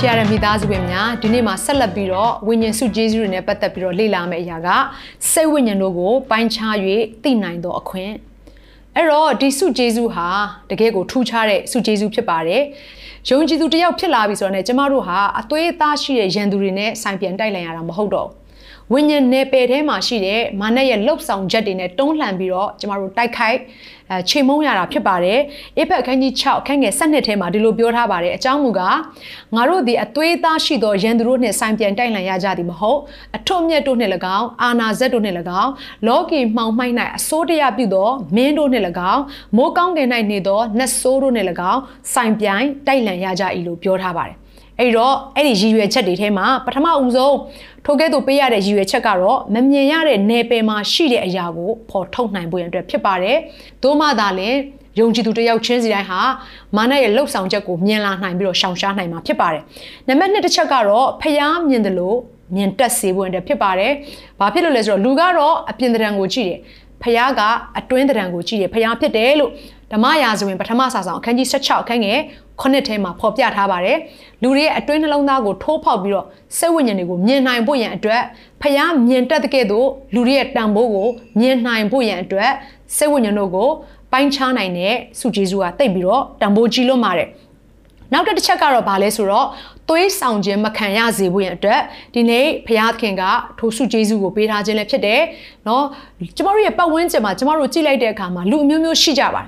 ရှရတဲ့မိသားစုဝင်များဒီနေ့မှာဆက်လက်ပြီးတော့ဝိညာဉ်စုကျေးဇူးတွေနဲ့ပတ်သက်ပြီးတော့လေ့လာမယ့်အရာကစိတ်ဝိညာဉ်တို့ကိုပိုင်းခြား၍သိနိုင်သောအခွင့်အဲ့တော့ဒီစုကျေးဇူးဟာတကယ်ကိုထူးခြားတဲ့စုကျေးဇူးဖြစ်ပါတယ်ယုံကြည်သူတယောက်ဖြစ်လာပြီဆိုတော့ねကျမတို့ဟာအသွေးအသားရှိတဲ့ရန်သူတွေနဲ့ဆိုင်ပြန်တိုက်လိုက်ရတာမဟုတ်တော့ ဝိညာဉ်နယ်ပယ်ထဲမှာရှိတဲ့မာနရဲ့လှုပ်ဆောင်ချက်တွေနဲ့တွန်းလှန်ပြီးတော့ကျမတို့တိုက်ခိုက်အဲချိန်မုံရတာဖြစ်ပါတယ်။အေဖက်အခန်းကြီး6အခန်းငယ်7ထဲမှာဒီလိုပြောထားပါတယ်။အကြောင်းမူကားငါတို့ဒီအသွေးသားရှိသောရန်သူတို့နှင့်ဆိုင်ပြန်တိုက်လှန်ရကြသည်မဟုတ်အထွတ်မြတ်တို့နှင့်၎င်းအာနာဇက်တို့နှင့်၎င်းလောကီမှောင်မှိုက်၌အစိုးတရားပြုသောမင်းတို့နှင့်၎င်းမိုးကောင်းကင်၌နေသောနတ်ဆိုးတို့နှင့်၎င်းဆိုင်ပြန်တိုက်လှန်ရကြ၏လို့ပြောထားပါတယ်။ အဲ့တော့အဲ့ဒီရည်ရွယ်ချက်တွေထဲမှာပထမဦးဆုံးထိုကဲ့သို့ပေးရတဲ့ရည်ရွယ်ချက်ကတော့မမြင်ရတဲ့နယ်ပယ်မှာရှိတဲ့အရာကိုဖော်ထုတ်နိုင်ဖို့ရန်အတွက်ဖြစ်ပါတယ်။သို့မှသာလည်းယုံကြည်သူတယောက်ချင်းစီတိုင်းဟာမာနရဲ့လှုပ်ဆောင်ချက်ကိုမြင်လာနိုင်ပြီးတော့ရှောင်ရှားနိုင်မှာဖြစ်ပါတယ်။နံပါတ်2တစ်ချက်ကတော့ဖျားမြင်တယ်လို့မြင်တက်စေဖို့အတွက်ဖြစ်ပါတယ်။ဘာဖြစ်လို့လဲဆိုတော့လူကတော့အပြင်တံကိုကြည့်တယ်။ဖျားကအတွင်းတံကိုကြည့်တယ်။ဖျားဖြစ်တယ်လို့ ဓမ္မရာဇဝင်ပထမစာဆောင်အခန်းကြီး16အခန်းငယ်ခုနှစ်ထဲမှာဖော်ပြထားပါတယ်လူတွေရဲ့အတွင်းနှလုံးသားကိုထိုးဖောက်ပြီးတော့စိတ်ဝိညာဉ်တွေကိုမြင်နိုင်ဖို့ရန်အတွက်ဖျားမြင်တတ်တဲ့ကဲ့သို့လူတွေရဲ့တန်ဖိုးကိုမြင်နိုင်ဖို့ရန်အတွက်စိတ်ဝိညာဉ်တို့ကိုပိုင်းခြားနိုင်တဲ့စုကျေးဇူးကတိတ်ပြီးတော့တန်ဖိုးကြီးလွတ်ပါတယ်နောက်တစ်ချက်ကတော့ဗာလဲဆိုတော့သွေးဆောင်ခြင်းမခံရစေဖို့ရန်အတွက်ဒီနေ့ဘုရားသခင်ကထိုစုကျေးဇူးကိုပေးထားခြင်းလည်းဖြစ်တယ်เนาะကျမတို့ရဲ့ပတ်ဝန်းကျင်မှာကျမတို့ကြည့်လိုက်တဲ့အခါမှာလူအမျိုးမျိုးရှိကြပါတယ်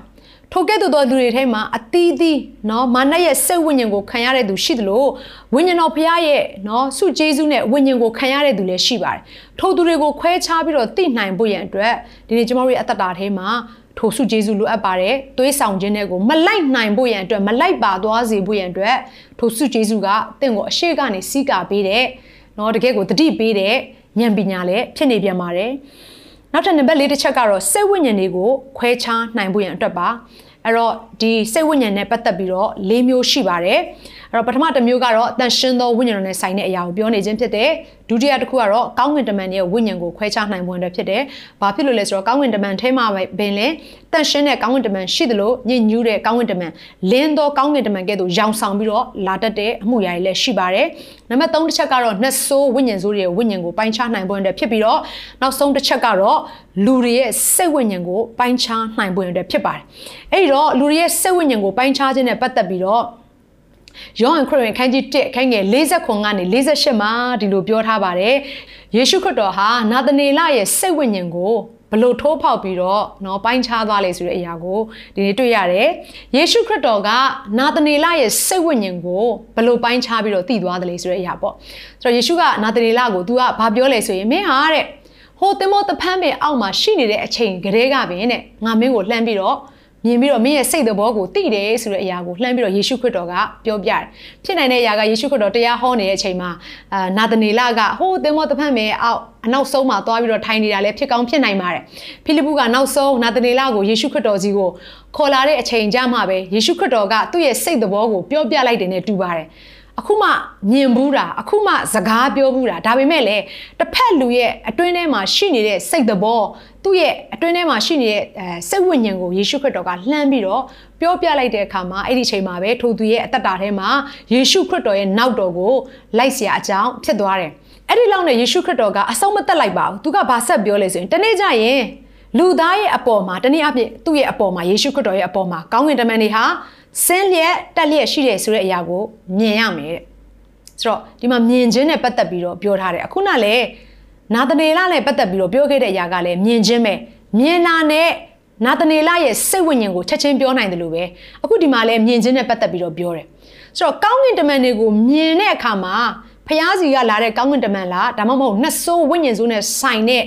ထိုကဲ့သို့သောလူတွေထဲမှာအသီးသီးเนาะမာနရဲ့စိတ်ဝိညာဉ်ကိုခံရတဲ့သူရှိသလိုဝိညာဉ်တော်ဖရားရဲ့เนาะစုကျေးဇူးနဲ့ဝိညာဉ်ကိုခံရတဲ့သူလည်းရှိပါတယ်ထိုသူတွေကိုခွဲခြားပြီးတော့သိနိုင်ဖို့ရန်အတွက်ဒီနေ့ကျမတို့ရဲ့အသက်တာထဲမှာထိုစုကျေးဇူးလိုအပ်ပါတယ်သွေးဆောင်ခြင်းတွေကိုမလိုက်နိုင်ဖို့ရန်အတွက်မလိုက်ပါသွားစေဖို့ရန်အတွက်ထိုစုကျေးဇူးကတင့်ကိုအရှိကနေစီးကာပေးတဲ့เนาะတကယ်ကိုတတိပေးတဲ့ဉာဏ်ပညာလည်းဖြစ်နေပြန်ပါတယ် နောက်ထပ်နံပါတ်၄တစ်ချက်ကတော့စိတ်ဝိညာဉ်တွေကိုခွဲခြားနိုင်ဖို့ရန်အတွက်ပါအဲ့တော့ဒီစိတ်ဝိညာဉ်နဲ့ပတ်သက်ပြီးတော့၄မျိုးရှိပါတယ် အဲ့တော့ပထမတစ်မျိုးကတော့အတန်ရှင်းသောဝိညာဉ်တော်နဲ့ဆိုင်တဲ့အရာကိုပြောနေခြင်းဖြစ်တယ်ဒုတိယတစ်ခုကတော့ကောင်းကင်တမန်ရဲ့ဝိညာဉ်ကိုခွဲခြားနိုင်ဖို့အတွက်ဖြစ်တယ်ဘာဖြစ်လို့လဲဆိုတော့ကောင်းကင်တမန်ထဲမှာပင်လဲတန်ရှင်းတဲ့ကောင်းကင်တမန်ရှိသလိုညဉ့်ညူးတဲ့ကောင်းကင်တမန်လင်းသောကောင်းကင်တမန်ကဲ့သို့ရောင်ဆောင်ပြီးတော့လာတတ်တဲ့အမှုရာတွေလည်းရှိပါတယ်နံပါတ်3တစ်ချက်ကတော့နှဆိုးဝိညာဉ်ဆိုးတွေရဲ့ဝိညာဉ်ကိုပိုင်းခြားနိုင်ဖို့အတွက်ဖြစ်ပြီးတော့နောက်ဆုံးတစ်ချက်ကတော့လူတွေရဲ့စိတ်ဝိညာဉ်ကိုပိုင်းခြားနိုင်ဖို့အတွက်ဖြစ်ပါတယ်အဲ့ဒီတော့လူတွေရဲ့စိတ်ဝိညာဉ်ကိုပိုင်းခြားခြင်းနဲ့ပတ်သက်ပြီးတော့ ယောဟန်ခရစ်ဝင်ခန်းကြီး1ခန်းငယ်40ခွန်ကနေ48မှာဒီလိုပြောထားပါတယ်ယေရှုခရစ်တော်ဟာနာသနေလရဲ့စိတ်ဝိညာဉ်ကိုဘလို့ထိုးဖောက်ပြီးတော့เนาะပိုင်းခြားသွားလေဆိုတဲ့အရာကိုဒီနေ့တွေ့ရတယ်ယေရှုခရစ်တော်ကနာသနေလရဲ့စိတ်ဝိညာဉ်ကိုဘလို့ပိုင်းခြားပြီးတော့တည်သွားတယ်လေဆိုတဲ့အရာပေါ့ဆိုတော့ယေရှုကနာသနေလကို तू ကဘာပြောလဲဆိုရင်မင်းဟာတဲ့ဟိုတင်မောတဖန်းပင်အောက်မှာရှိနေတဲ့အချိန်ကလေးကပင်တဲ့ငါမင်းကိုလှမ်းပြီးတော့ မြင်ပြီးတော့မင်းရဲ့စိတ်သဘောကိုသိတယ်ဆိုတဲ့အရာကိုလှမ်းပြီးတော့ယေရှုခရစ်တော်ကပြောပြတယ်ဖြစ်နိုင်တဲ့အရာကယေရှုခရစ်တော်တရားဟောနေတဲ့အချိန်မှာအာနာသနေလကဟိုးသင်္ဘောတဖက်မယ်အောက်အနောက်ဆုံးမှာသွားပြီးတော့ထိုင်နေတာလည်းဖြစ်ကောင်းဖြစ်နိုင်ပါတယ်ဖိလိပ္ပုကနောက်ဆုံးနာသနေလကိုယေရှုခရစ်တော်ကြီးကိုခေါ်လာတဲ့အချိန်ကြမှာပဲယေရှုခရစ်တော်ကသူ့ရဲ့စိတ်သဘောကိုပြောပြလိုက်တယ်နဲ့တူပါတယ်အခုမှမြင်ဘူးတာအခုမှစကားပြောဘူးတာဒါပေမဲ့လည်းတစ်ဖက်လူရဲ့အတွင်းထဲမှာရှိနေတဲ့စိတ်သဘော သူ့ရဲ့အတွင်းထဲမှာရှိနေတဲ့အဲစိတ်ဝိညာဉ်ကိုယေရှုခရစ်တော်ကလှမ်းပြီးတော့ပြောပြလိုက်တဲ့အခါမှာအဲ့ဒီချိန်မှာပဲထိုသူရဲ့အသက်တာထဲမှာယေရှုခရစ်တော်ရဲ့နောက်တော်ကိုလိုက်เสียအကြောင်းဖြစ်သွားတယ်အဲ့ဒီလောက်နဲ့ယေရှုခရစ်တော်ကအဆုံးမသက်လိုက်ပါဘူးသူကဘာဆက်ပြောလဲဆိုရင်တနေ့ကျရင်လူသားရဲ့အပေါ်မှာတနည်းအားဖြင့်သူ့ရဲ့အပေါ်မှာယေရှုခရစ်တော်ရဲ့အပေါ်မှာကောင်းကင်တမန်တွေဟာဆင်းလျက်တက်လျက်ရှိတယ်ဆိုတဲ့အရာကိုမြင်ရမယ်တဲ့ဆိုတော့ဒီမှာမြင်ခြင်းနဲ့ပတ်သက်ပြီးတော့ပြောထားတယ်အခုနလည်း နာသနေလနဲ့ပတ်သက်ပြီးတော့ပြောခဲ့တဲ့အရာကလည်းမြင်ခြင်းပဲမြင်လာနဲ့နာသနေလရဲ့စိတ်ဝိညာဉ်ကိုချက်ချင်းပြောနိုင်တယ်လို့ပဲအခုဒီမှာလည်းမြင်ခြင်းနဲ့ပတ်သက်ပြီးတော့ပြောတယ်ဆိုတော့ကောင်းကင်တမန်တွေကိုမြင်တဲ့အခါမှာဖျားစီကလာတဲ့ကောင်းကင်တမန်လားဒါမှမဟုတ်နှဆိုးဝိညာဉ်ဆိုးနဲ့ဆိုင်တဲ့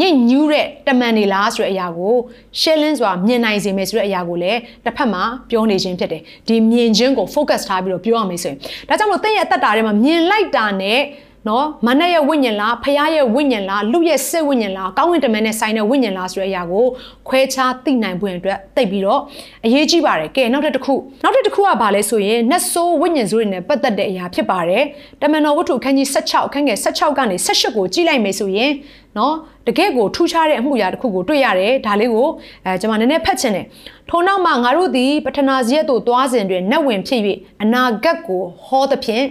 ညစ်ညူးတဲ့တမန်နေလားဆိုတဲ့အရာကိုရှယ်လင်းစွာမြင်နိုင်စေမယ်ဆိုတဲ့အရာကိုလည်းတစ်ဖက်မှာပြောနေခြင်းဖြစ်တယ်ဒီမြင်ခြင်းကို focus ထားပြီးတော့ပြောရမယ်ဆိုရင်ဒါကြောင့်မလို့တင့်ရဲ့အသက်တာထဲမှာမြင်လိုက်တာနဲ့ နော်မနက်ရဲ့ဝိညာဉ်လားဖခင်ရဲ့ဝိညာဉ်လားလူရဲ့စိတ်ဝိညာဉ်လားကောင်းဝင်တမန်နဲ့ဆိုင်တဲ့ဝိညာဉ်လားဆိုတဲ့အရာကိုခွဲခြားသိနိုင်ဖို့အတွက်တိတ်ပြီးတော့အရေးကြီးပါတယ်ကဲနောက်တစ်ခုနောက်တစ်ခုကဘာလဲဆိုရင်နတ်ဆိုးဝိညာဉ်ဆိုးတွေနဲ့ပတ်သက်တဲ့အရာဖြစ်ပါတယ်တမန်တော်ဝတ္ထုခန်းကြီး16အခန်းငယ်16ကနေ18ကိုကြည့်လိုက်မယ်ဆိုရင် နော်တကယ့်ကိုထူးခြားတဲ့အမှုရာတစ်ခုကိုတွေ့ရတယ်ဒါလေးကိုအဲကျွန်မနည်းနည်းဖတ်ချင်တယ်ထို့နောက်မှာငါတို့သည်ပထနာဇရက်သို့သွားစဉ်တွင်နတ်ဝင်ဖြစ်၍အနာဂတ်ကိုဟောသဖြင့်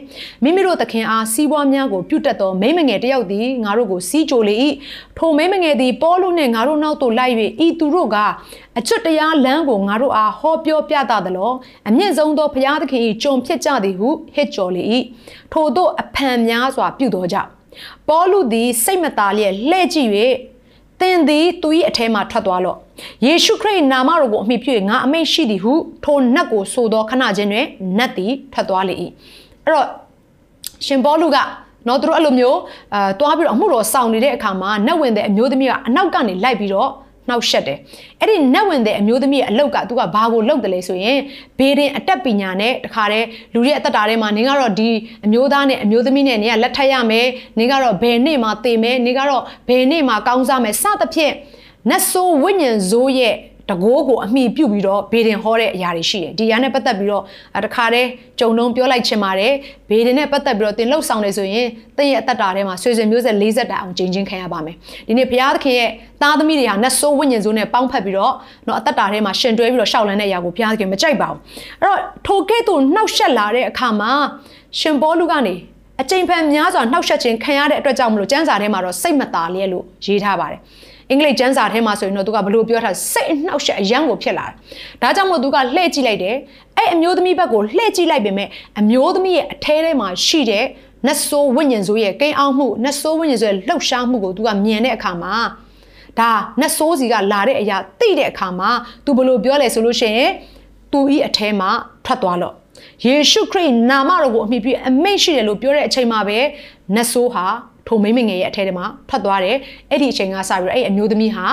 မိမိတို့သခင်အားစီးပွားများကိုပြုတ်တက်သောမိမငယ်တယောက်သည်ငါတို့ကိုစီးကြိုလေ၏ထိုမိမငယ်သည်ပေါလုနှင့်ငါတို့နောက်သို့လိုက်၍ဤသူတို့ကအချွတ်တရားလမ်းကိုငါတို့အားဟောပြောပြသသလောအမြင့်ဆုံးသောဘုရားသခင်၏ကြုံဖြစ်ကြသည်ဟုဟစ်ကြော်လေ၏ထို့သောအဖန်များစွာပြုသောကြောင့် ပေါလုသည်စိတ်မသာလျက်လှဲ့ကြည့်၍သင်သည်သူ၏အထဲမှထွက်သွားလော့ယေရှုခရစ်နာမတော်ကိုအမိပြု၍ငါအမိန့်ရှိသည်ဟုထိုနတ်ကိုဆိုသောခဏချင်းတွင်နတ်သည်ထွက်သွားလေ၏အဲ့တော့ရှင်ပေါလုကနော်သူတို့အဲ့လိုမျိုးအာတွားပြီးတော့အမှုတော်ဆောင်နေတဲ့အခါမှာနတ်ဝင်တဲ့အမျိုးသမီးကအနောက်ကနေလိုက်ပြီးတော့ နှောက်ရှက်တယ်အဲ့ဒီနတ်ဝင်တဲ့အမျိုးသမီးရဲ့အလောက်ကသူကဘာကိုလုပ်တယ်လဲဆိုရင်ဘေးရင်အတက်ပညာနဲ့တခါတည်းလူရဲ့အသက်တာထဲမှာနင်ကတော့ဒီအမျိုးသားနဲ့အမျိုးသမီးနဲ့နင်ကလက်ထပ်ရမယ်နင်ကတော့ဘယ်နေ့မှသေမယ်နင်ကတော့ဘယ်နေ့မှကောင်းစားမယ်စသဖြင့်နတ်ဆိုးဝိညာဉ်ဇိုးရဲ့ တကိုးကိုအမိပြုတ်ပြီးတော့ဘေဒင်ဟောတဲ့အရာတွေရှိတယ်ဒီအရာနဲ့ပတ်သက်ပြီးတော့တခါတည်းကြုံတုံးပြောလိုက်ချင်ပါတယ်ဘေဒင်နဲ့ပတ်သက်ပြီးတော့သင်လှုပ်ဆောင်နေဆိုရင်သင်ရဲ့အသက်တာထဲမှာဆွေဆွေမျိုးဆက်၄၀တာအောင်ကျင့်ချင်းခံရပါမယ်ဒီနေ့ဘုရားသခင်ရဲ့သားသမီးတွေဟာနတ်ဆိုးဝိညာဉ်ဆိုးနဲ့ပေါင်းဖက်ပြီးတော့တော့အသက်တာထဲမှာရှင်တွဲပြီးတော့ရှောက်လန်းတဲ့အရာကိုဘုရားသခင်မကြိုက်ပါဘူးအဲ့တော့ထိုကဲ့သို့နှောက်ရှက်လာတဲ့အခါမှာရှင်ဘောလူကနေအချိန်ဖန်များစွာနှောက်ရှက်ခြင်းခံရတဲ့အတွက်ကြောင့်မလို့ကျမ်းစာထဲမှာတော့စိတ်မသာလျက်လို့ရေးထားပါတယ် အင်္ဂလိပ်ကျမ်းစာထဲမှာဆိုရင်တော့သူကဘလို့ပြောထားစိတ်အနှောက်ရှက်အယံကိုဖြစ်လာတာဒါကြောင့်မို့သူကလှည့်ကြည့်လိုက်တယ်အဲ့အမျိုးသမီးဘက်ကိုလှည့်ကြည့်လိုက်ပေမဲ့အမျိုးသမီးရဲ့အထဲထဲမှာရှိတဲ့နတ်ဆိုးဝိညာဉ်ဆိုးရဲ့ကိန်းအောင်မှုနတ်ဆိုးဝိညာဉ်ဆိုးရဲ့လှုပ်ရှားမှုကိုသူကမြင်တဲ့အခါမှာဒါနတ်ဆိုးစီကလာတဲ့အရာသိတဲ့အခါမှာသူဘလို့ပြောလဲဆိုလို့ရှိရင်သူဤအထဲမှာထွက်သွားလို့ယေရှုခရစ်နာမတော်ကိုအမိပြုအမိန့်ရှိတယ်လို့ပြောတဲ့အချိန်မှာပဲနတ်ဆိုးဟာ ထိုမိမငယ်ရဲ့အထဲထဲမှာထွက်သွားတယ်အဲ့ဒီအချိန်ကစပြီးတော့အဲ့အမျိုးသမီးဟာ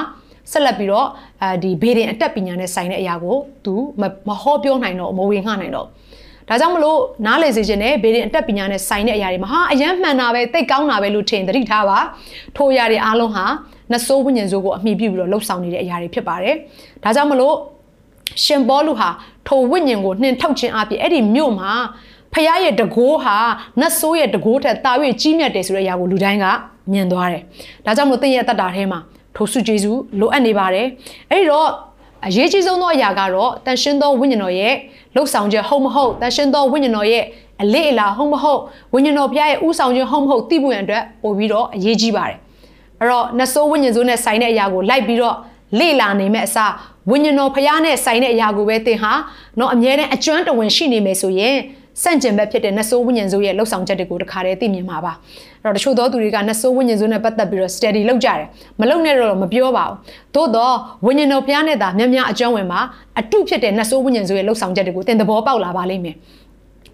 ဆက်လက်ပြီးတော့အဲဒီဘေဒင်အတက်ပညာနဲ့ဆိုင်တဲ့အရာကိုသူမဟောပြောနိုင်တော့မဝေငှနိုင်တော့ဒါကြောင့်မလို့နားလည်စေခြင်းနဲ့ဘေဒင်အတက်ပညာနဲ့ဆိုင်တဲ့အရာတွေမှာဟာအယမ်းမှန်တာပဲသိကောင်းတာပဲလို့ထင်သတိထားပါထိုအရာတွေအားလုံးဟာနဆိုးဝိညာဉ်စိုးကိုအမိပြုပြီးတော့လှုပ်ဆောင်နေတဲ့အရာတွေဖြစ်ပါတယ်ဒါကြောင့်မလို့ရှင်ဘောလူဟာထိုဝိညာဉ်ကိုနှင်ထုတ်ခြင်းအပြင်အဲ့ဒီမြို့မှာ ဖះရဲ့တကိုးဟာနတ်ဆိုးရဲ့တကိုးထက်တာ၍ကြီးမြတ်တယ်ဆိုတဲ့အရာကိုလူတိုင်းကမြင်သွားတယ်။ဒါကြောင့်မို့သင်ရဲ့အသက်တာထဲမှာထိုစုကျေးဇူးလိုအပ်နေပါတယ်။အဲဒီတော့အရေးကြီးဆုံးသောအရာကတော့တန်ရှင်းသောဝိညာဉ်တော်ရဲ့လှုပ်ဆောင်ချက်ဟုတ်မဟုတ်တန်ရှင်းသောဝိညာဉ်တော်ရဲ့အလေးအလာဟုတ်မဟုတ်ဝိညာဉ်တော်ဘုရားရဲ့ဥဆောင်ခြင်းဟုတ်မဟုတ်သိဖို့ရန်အတွက်ပို့ပြီးတော့အရေးကြီးပါတယ်။အဲ့တော့နတ်ဆိုးဝိညာဉ်ဆိုးနဲ့ဆိုင်တဲ့အရာကိုလိုက်ပြီးတော့လေ့လာနေမဲ့အစားဝိညာဉ်တော်ဘုရားနဲ့ဆိုင်တဲ့အရာကိုပဲသင်ဟာတော့အမြဲတမ်းအကျွမ်းတဝင်ရှိနေမယ်ဆိုရင် စန့်ကျင်ဘက်ဖြစ်တဲ့နတ်ဆိုးဝိညာဉ်ဆိုးရဲ့လှုပ်ဆောင်ချက်တွေကိုတခါတည်းသိမြင်မှာပါအဲ့တော့တချို့သောသူတွေကနတ်ဆိုးဝိညာဉ်ဆိုးနဲ့ပတ်သက်ပြီးတော့ study လုပ်ကြတယ်မလုပ်နဲ့တော့မပြောပါဘူးသို့တော့ဝိညာဉ်တော်ဘုရားနဲ့သာများများအကျွမ်းဝင်မှာအတုဖြစ်တဲ့နတ်ဆိုးဝိညာဉ်ဆိုးရဲ့လှုပ်ဆောင်ချက်တွေကိုသင်သဘောပေါက်လာပါလိမ့်မယ်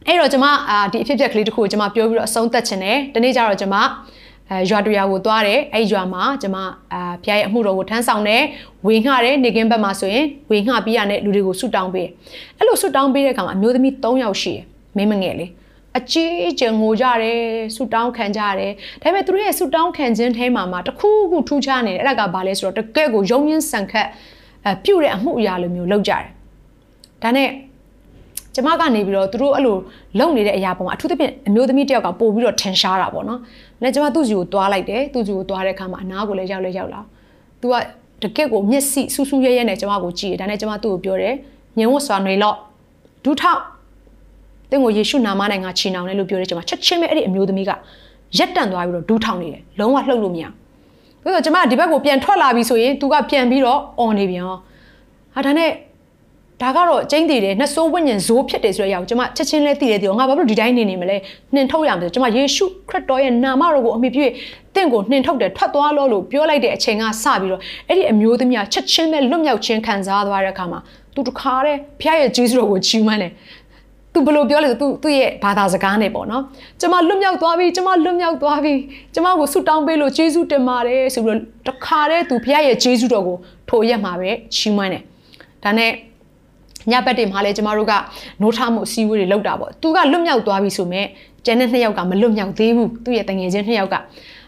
အဲ့တော့ကျွန်မအာဒီအဖြစ်အပျက်ကလေးတစ်ခုကိုကျွန်မပြောပြီးတော့အဆုံးသတ်ချင်တယ်ဒီနေ့ကျတော့ကျွန်မအဲရွာတရွာကိုသွားတယ်အဲ့ရွာမှာကျွန်မအာဖျားရဲ့အမှုတော်ကိုထမ်းဆောင်တယ်ဝေငှတယ်နေကင်းဘက်မှာဆိုရင်ဝေငှပြီးရတဲ့လူတွေကိုဆုတောင်းပေးအဲ့လိုဆုတောင်းပေးတဲ့အခါမှာအမျိုးသမီး3ယောက်ရှိတယ် မင်းမငယ်လေးအကြီးကျယ်ငိုကြတယ်ဆူတောင်းခံကြတယ်ဒါပေမဲ့သူတို့ရဲ့ဆူတောင်းခံခြင်းထဲမှာမှတခုခုထူးခြားနေတယ်အဲ့ဒါကဘာလဲဆိုတော့တကယ့်ကိုယုံရင်းဆန်ခတ်အပြုတ်တဲ့အမှုအရာလိုမျိုးလုပ်ကြတယ်ဒါနဲ့ကျမကနေပြီးတော့သူတို့အဲ့လိုလုံနေတဲ့အရာပေါ်မှာအထူးသဖြင့်အမျိုးသမီးတယောက်ကပို့ပြီးတော့ထင်ရှားတာပေါ့နော်။နဲ့ကျမသူ့စီကိုတွားလိုက်တယ်သူ့စီကိုတွားတဲ့အခါမှာအနားကိုလည်းရောက်လဲရောက်လာ။ तू ကတကယ့်ကိုမျက်စိဆူဆူရဲရဲနဲ့ကျမကိုကြည့်တယ်ဒါနဲ့ကျမသူ့ကိုပြောတယ်ညင်ဝတ်စွာနေလော့ဒူးထောက် င့်ကိုယေရှုနာမနဲ့ငါချီနှောင်တယ်လို့ပြောတဲ့ချိန်မှာချက်ချင်းပဲအဲ့ဒီအမျိုးသမီးကရက်တန့်သွားပြီးတော့ဒူးထောင်နေတယ်လုံးဝလှုပ်လို့မရဘူးဆိုတော့ကျမဒီဘက်ကိုပြန်ထွက်လာပြီဆိုရင်သူကပြန်ပြီးတော့អော်နေပြန်ဟာဒါနဲ့ဒါကတော့ကျင်းတည်တယ်နှဆိုးဝိညာဉ်ဇိုးဖြစ်တယ်ဆိုတဲ့အရာကိုကျမချက်ချင်းလဲသိတယ်ဒီတော့ငါဘာလို့ဒီတိုင်းနေနေမလဲနှင်ထုတ်ရမယ်ကျမယေရှုခရစ်တော်ရဲ့နာမတော်ကိုအမိပြုတင့်ကိုနှင်ထုတ်တယ်ထွက်သွားလို့လို့ပြောလိုက်တဲ့အချိန်ကစပြီးတော့အဲ့ဒီအမျိုးသမီးကချက်ချင်းပဲလွတ်မြောက်ခြင်းခံစားသွားတဲ့အခါမှာသူတခါတည်းဖခင်ရဲ့ဂျေဇုတော်ကိုချီးမွမ်းတယ် သူဘယ်လိုပြောလဲဆိုသူသူ့ရဲ့ဘာသာစကားနဲ့ပေါ့နော်ကျမလွတ်မြောက်သွားပြီကျမလွတ်မြောက်သွားပြီကျမကိုဆုတောင်းပေးလို့ယေရှုတင်ပါတယ်ဆိုပြီးတော့တခါတည်းသူဖခင်ရဲ့ယေရှုတော်ကိုထိုရက်မှာပဲချီးမွမ်းတယ်ဒါနဲ့ညဘက်တွေမှာလည်းကျမတို့ကနိုးထမှုအစည်းအဝေးတွေလုပ်တာပေါ့သူကလွတ်မြောက်သွားပြီဆိုမဲ့ကျန်တဲ့နှစ်ယောက်ကမလွတ်မြောက်သေးဘူးသူ့ရဲ့တငယ်ချင်းနှစ်ယောက်က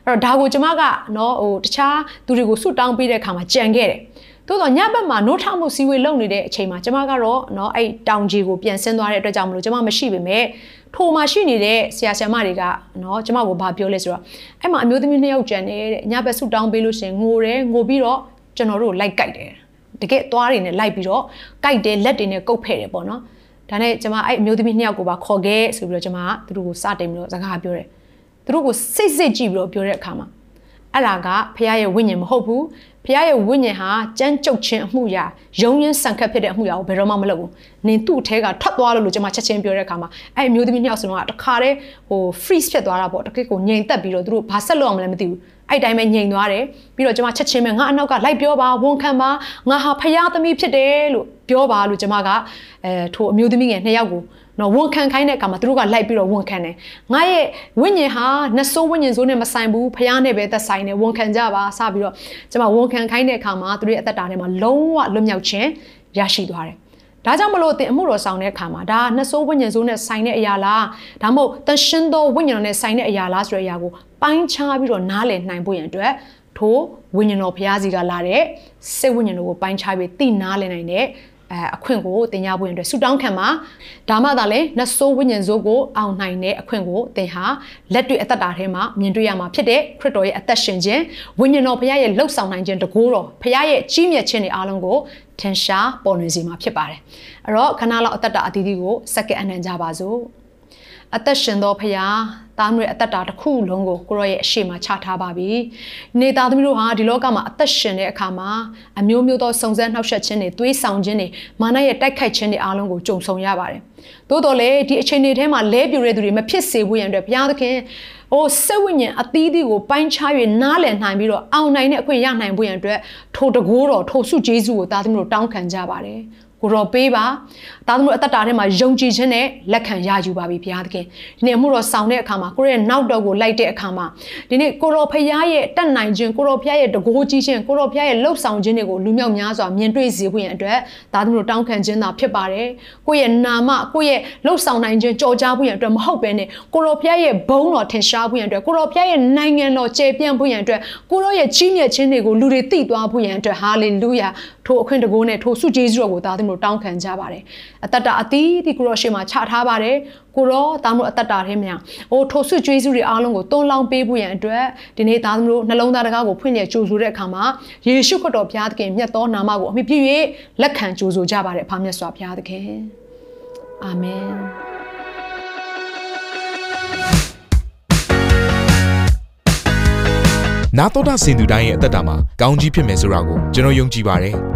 အဲ့တော့ဒါကိုကျမကနော်ဟိုတခြားသူတွေကိုဆုတောင်းပေးတဲ့အခါမှာကြံခဲ့တယ် သို့တော့ညဘက်မှာနိုးထမှုစီဝေးလုပ်နေတဲ့အချိန်မှာကျမကတော့เนาะအဲ့တောင်ကြီးကိုပြန်ဆင်းသွားတဲ့အတွက်ကြောင့်မလို့ကျမမရှိပေမဲ့ထိုမှာရှိနေတဲ့ဆရာဆရာမတွေကเนาะကျမကိုဘာပြောလဲဆိုတော့အဲ့မှာအမျိုးသမီးနှစ်ယောက်ကြံနေတဲ့ညဘက်ဆုတောင်းပေးလို့ရှင်ငိုတယ်ငိုပြီးတော့ကျွန်တော်တို့လိုက်ကြိုက်တယ်တကယ်သွားတွေနဲ့လိုက်ပြီးတော့ကြိုက်တယ်လက်တွေနဲ့ကုတ်ဖဲ့တယ်ပေါ့နော်ဒါနဲ့ကျမအဲ့အမျိုးသမီးနှစ်ယောက်ကိုပါခေါ်ခဲ့ဆိုပြီးတော့ကျမကသူတို့ကိုစတင်ပြီးတော့စကားပြောတယ်သူတို့ကိုစိတ်စိတ်ကြည့်ပြီးတော့ပြောတဲ့အခါမှာ အဲ့ဒါကဖခင်ရဲ့ဝိညာဉ်မဟုတ်ဘူးဖခင်ရဲ့ဝိညာဉ်ဟာကြမ်းကြုတ်ခြင်းအမှုရာယုံရင်းဆန်ခတ်ဖြစ်တဲ့အမှုရာကိုဘယ်တော့မှမလုပ်ဘူးနင်သူ့အထဲကထွက်သွားလို့လို့ကျွန်မချက်ချင်းပြောတဲ့အခါမှာအဲ့အမျိုးသမီးနှစ်ယောက်စလုံးကတခါတည်းဟို freeze ဖြစ်သွားတာပေါ့တကယ်ကိုငြိမ်သက်ပြီးတော့သူတို့ဘာဆက်လုပ်အောင်လဲမသိဘူးအဲ့တိုင်းပဲငြိမ်သွားတယ်ပြီးတော့ကျွန်မချက်ချင်းပဲငါအနောက်ကလိုက်ပြောပါဝန်ခံပါငါဟာဖခင်သမီးဖြစ်တယ်လို့ပြောပါလို့ကျွန်မကအဲထိုအမျိုးသမီးငယ်နှစ်ယောက်ကို နော်ဝန်ခံခိုင်းတဲ့အခါမှာသူတို့ကလိုက်ပြီးတော့ဝန်ခံတယ်ငါရဲ့ဝိညာဉ်ဟာနှဆိုးဝိညာဉ်ဆိုးနဲ့မဆိုင်ဘူးဖခင်နဲ့ပဲသက်ဆိုင်တယ်ဝန်ခံကြပါစပြီးတော့ကျွန်မဝန်ခံခိုင်းတဲ့အခါမှာသူတို့ရဲ့အသက်တာထဲမှာလုံးဝလွတ်မြောက်ခြင်းရရှိသွားတယ်ဒါကြောင့်မလို့တင်အမှုတော်ဆောင်တဲ့အခါမှာဒါနှဆိုးဝိညာဉ်ဆိုးနဲ့ဆိုင်တဲ့အရာလားဒါမှမဟုတ်တန်ရှင်းသောဝိညာဉ်တော်နဲ့ဆိုင်တဲ့အရာလားဆိုတဲ့အရာကိုပိုင်းခြားပြီးတော့နားလည်နိုင်ဖို့ရန်အတွက်ထိုဝိညာဉ်တော်ဘုရားစီကလာတဲ့စိတ်ဝိညာဉ်တော်ကိုပိုင်းခြားပြီးသိနားလည်နိုင်တဲ့ အဲအခွင့်ကိုတင်ရဖို့အတွက်ဆူတောင်းခံမှာဒါမှသာလဲနတ်ဆိုးဝိညာဉ်စိုးကိုအောင်နိုင်တဲ့အခွင့်ကိုသင်ဟာလက်တွေ့အသက်တာထဲမှာမြင်တွေ့ရမှာဖြစ်တဲ့ခရစ်တော်ရဲ့အသက်ရှင်ခြင်းဝိညာဉ်တော်ဘုရားရဲ့လှုပ်ဆောင်နိုင်ခြင်းတကိုးတော်ဘုရားရဲ့ကြီးမြတ်ခြင်းတွေအားလုံးကိုထင်ရှားပေါ်လွင်စေမှာဖြစ်ပါတယ်အဲ့တော့ခဏလောက်အသက်တာအသီးသီးကိုစက္ကန့်အနံ့ကြပါစို့ အသက်ရှင်သောဖရာသားမျိုးရဲ့အသက်တာတစ်ခုလုံးကိုကိုရောရဲ့အရှိမချထားပါပြီ။နေသားသမီးတို့ဟာဒီလောကမှာအသက်ရှင်တဲ့အခါမှာအမျိုးမျိုးသောစုံစမ်းနှောက်ယှက်ခြင်းတွေသွေးဆောင်ခြင်းတွေမာနရဲ့တိုက်ခိုက်ခြင်းတွေအားလုံးကိုကြုံဆုံရပါတယ်။သို့တော်လည်းဒီအချိန်တွေထဲမှာလဲပြူတဲ့သူတွေမဖြစ်စေဖို့ရန်အတွက်ဘုရားသခင်ဟိုစိတ်ဝိညာဉ်အသီးသီးကိုပိုင်းခြား၍နားလည်နိုင်ပြီးတော့အောင်နိုင်တဲ့အခွင့်ရနိုင်ဖို့ရန်အတွက်ထိုတကိုးတော်ထိုစုဂျေဇုကိုသားသမီးတို့တောင်းခံကြပါတယ်။ ကိုတော်ပေးပါသားသမီးအသက်တာထဲမှာယုံကြည်ခြင်းနဲ့လက်ခံရယူပါပြီဘုရားသခင်ဒီနေ့အမှုတော်ဆောင်တဲ့အခါမှာကိုရဲ့နောက်တော်ကိုလိုက်တဲ့အခါမှာဒီနေ့ကိုတော်ဖရားရဲ့တတ်နိုင်ခြင်းကိုတော်ဖရားရဲ့တကိုးကြီးခြင်းကိုတော်ဖရားရဲ့လှုပ်ဆောင်ခြင်းတွေကိုလူမြောက်များစွာမြင်တွေ့စေဖို့ရန်အတွက်သားသမီးတို့တောင်းခံခြင်းသာဖြစ်ပါတယ်ကိုရဲ့နာမကိုရဲ့လှုပ်ဆောင်နိုင်ခြင်းကြော်ကြားဖို့ရန်အတွက်မဟုတ်ဘဲနဲ့ကိုတော်ဖရားရဲ့ဘုန်းတော်ထင်ရှားဖို့ရန်အတွက်ကိုတော်ဖရားရဲ့နိုင်ငံတော်ကျယ်ပြန့်ဖို့ရန်အတွက်ကိုတော်ရဲ့ကြီးမြတ်ခြင်းတွေကိုလူတွေသိသွားဖို့ရန်အတွက်ဟာလေလုယာ ထိုအခွင့်တကိုးနဲ့ထိုစုကျေးဇူးတော်ကိုသားသမီးတို့တောင်းခံကြပါတယ်အသက်တာအသီးဒီကိုရောရှေ့မှာချထားပါတယ်ကိုရောသားသမီးတို့အသက်တာထဲမှာဟိုထိုစုကျေးဇူးတွေအားလုံးကိုတွန်းလောင်းပေးဖို့ရန်အတွက်ဒီနေ့သားသမီးတို့နှလုံးသားတကားကိုဖွင့်ရကြိုဆိုတဲ့အခါမှာယေရှုခရစ်တော်ဘုရားသခင်မြတ်သောနာမကိုအမိပြည့်၍လက်ခံကြိုဆိုကြပါတယ်အဖမြတ်စွာဘုရားသခင်အာမင်နာတော်တာစင်သူတိုင်းရဲ့အသက်တာမှာကောင်းကြီးဖြစ်မယ်ဆိုတာကိုကျွန်တော်ယုံကြည်ပါတယ်။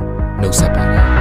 နှုတ်ဆက်ပါတယ်